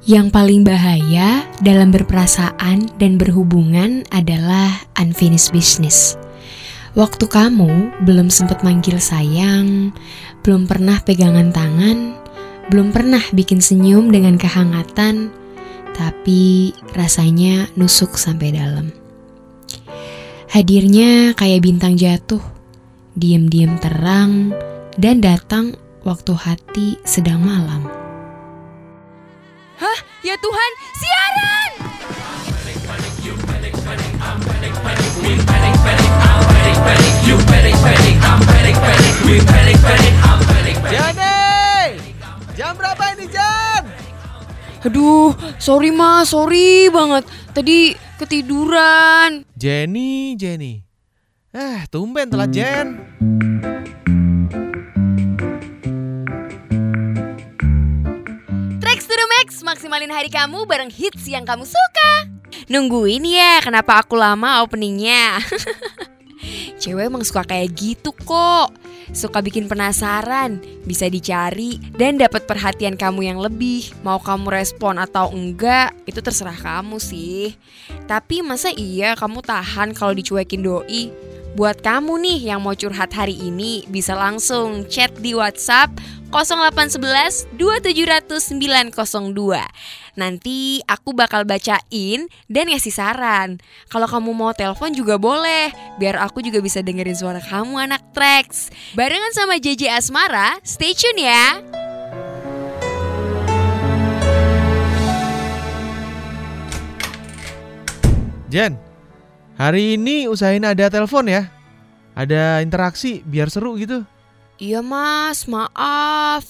Yang paling bahaya dalam berperasaan dan berhubungan adalah unfinished business. Waktu kamu belum sempat manggil sayang, belum pernah pegangan tangan, belum pernah bikin senyum dengan kehangatan, tapi rasanya nusuk sampai dalam. Hadirnya kayak bintang jatuh, diam-diam terang, dan datang waktu hati sedang malam. Hah? Ya Tuhan, siaran! Jane! Jam berapa ini Jan? Aduh, sorry mas, sorry banget. Tadi ketiduran. Jenny, Jenny. Eh, tumben telat Jen. Maksimalin hari kamu bareng hits yang kamu suka. Nungguin ya, kenapa aku lama openingnya? Cewek emang suka kayak gitu kok. Suka bikin penasaran, bisa dicari dan dapat perhatian kamu yang lebih. Mau kamu respon atau enggak, itu terserah kamu sih. Tapi masa iya kamu tahan kalau dicuekin doi? Buat kamu nih yang mau curhat hari ini, bisa langsung chat di WhatsApp 0811 2700 902. Nanti aku bakal bacain dan ngasih saran. Kalau kamu mau telepon juga boleh, biar aku juga bisa dengerin suara kamu anak Trax. Barengan sama JJ Asmara, stay tune ya. Jen, hari ini usahain ada telepon ya. Ada interaksi biar seru gitu. Iya mas, maaf.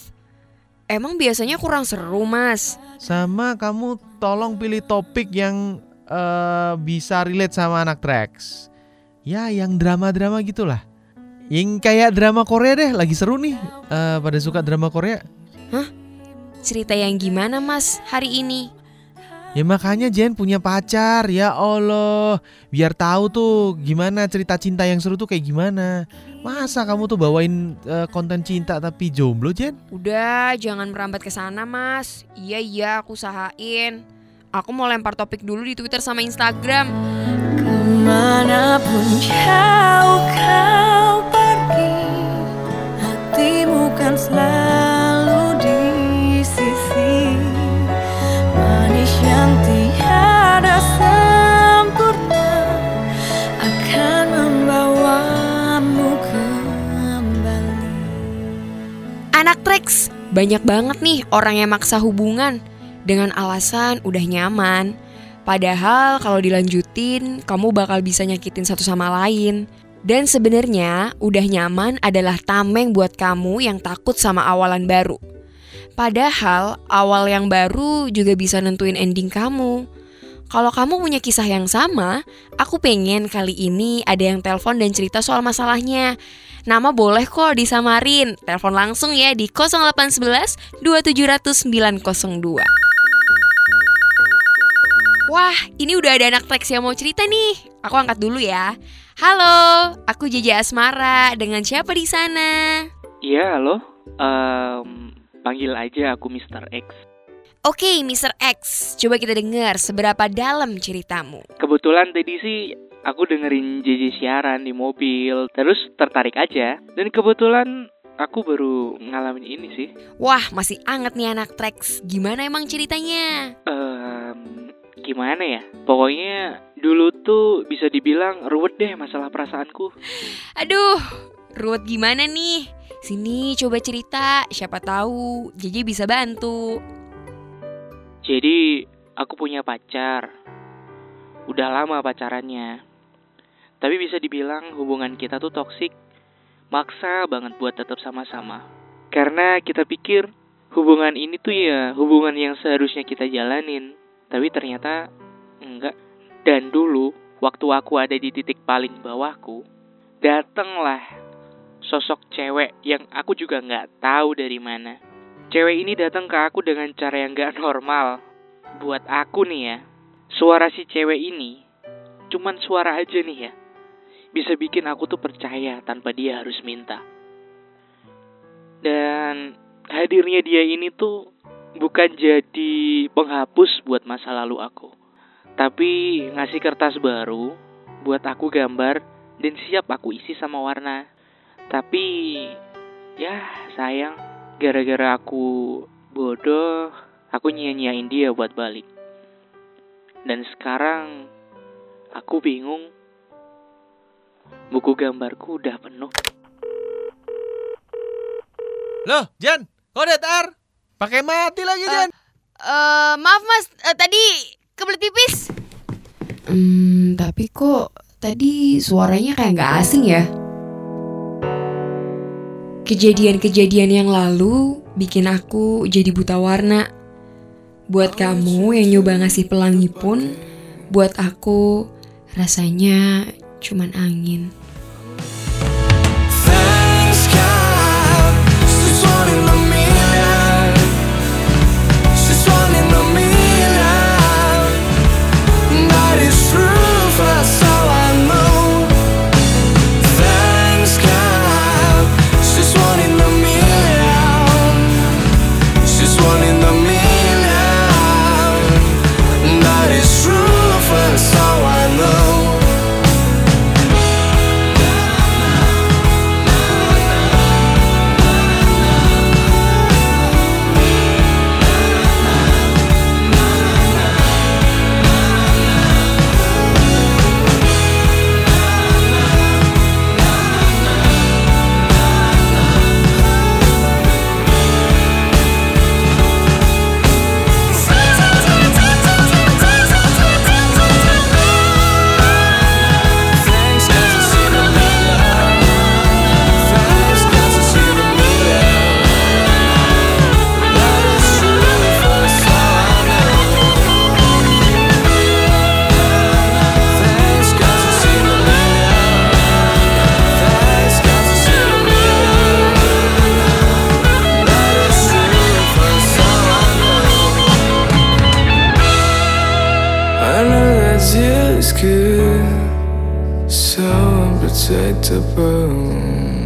Emang biasanya kurang seru mas. Sama kamu tolong pilih topik yang eh, bisa relate sama anak Trax. Ya, yang drama-drama gitulah. Yang kayak drama Korea deh, lagi seru nih. Eh, pada suka drama Korea. Cerita yang gimana mas hari ini? Ya makanya Jen punya pacar, ya Allah. Biar tahu tuh gimana cerita cinta yang seru tuh kayak gimana. Masa kamu tuh bawain eh, konten cinta tapi jomblo Jen? Udah, jangan merambat ke sana, Mas. Iya, iya, aku usahain. Aku mau lempar topik dulu di Twitter sama Instagram. Ke mana pun jauh kau pergi Hatimu kan selalu banyak banget nih orang yang maksa hubungan dengan alasan udah nyaman. Padahal kalau dilanjutin, kamu bakal bisa nyakitin satu sama lain. Dan sebenarnya udah nyaman adalah tameng buat kamu yang takut sama awalan baru. Padahal awal yang baru juga bisa nentuin ending kamu. Kalau kamu punya kisah yang sama, aku pengen kali ini ada yang telepon dan cerita soal masalahnya. Nama boleh kok disamarin. Telepon langsung ya di 0811 2700 902. Wah, ini udah ada anak Trax yang mau cerita nih. Aku angkat dulu ya. Halo, aku JJ Asmara. Dengan siapa di sana? Iya, halo. Em, panggil aja aku Mr. X. Oke, Mr. X. Coba kita dengar seberapa dalam ceritamu. Kebetulan tadi sih aku dengerin JJ siaran di mobil, terus tertarik aja. Dan kebetulan aku baru ngalamin ini sih. Wah, masih anget nih anak Trax. Gimana emang ceritanya? Em, gimana ya? Pokoknya dulu tuh bisa dibilang ruwet deh masalah perasaanku. Aduh, ruwet gimana nih? Sini coba cerita, siapa tahu JJ bisa bantu. Jadi aku punya pacar. Udah lama pacarannya. Tapi bisa dibilang hubungan kita tuh toksik. Maksa banget buat tetap sama-sama. Karena kita pikir hubungan ini tuh ya hubungan yang seharusnya kita jalanin. Tapi ternyata enggak. Dan dulu waktu aku ada di titik paling bawahku, datanglah sosok cewek yang aku juga nggak tahu dari mana. Cewek ini datang ke aku dengan cara yang gak normal. Buat aku nih ya, suara si cewek ini cuman suara aja nih ya. Bisa bikin aku tuh percaya tanpa dia harus minta. Dan hadirnya dia ini tuh bukan jadi penghapus buat masa lalu aku, tapi ngasih kertas baru buat aku gambar dan siap aku isi sama warna. Tapi ya sayang, gara-gara aku bodoh, aku nyia-nyiain dia buat balik. Dan sekarang aku bingung. Buku gambarku udah penuh. Loh, Jan, kau datar? Pakai mati lagi, Eh, Jan. Eh, maaf mas, eh, tadi kebelet pipis. Hmm, tapi kok tadi suaranya kayak nggak asing ya? Kejadian-kejadian yang lalu bikin aku jadi buta warna. Buat kamu yang nyoba ngasih pelangi pun, buat aku rasanya cuman angin. easy is good, so unprotectable.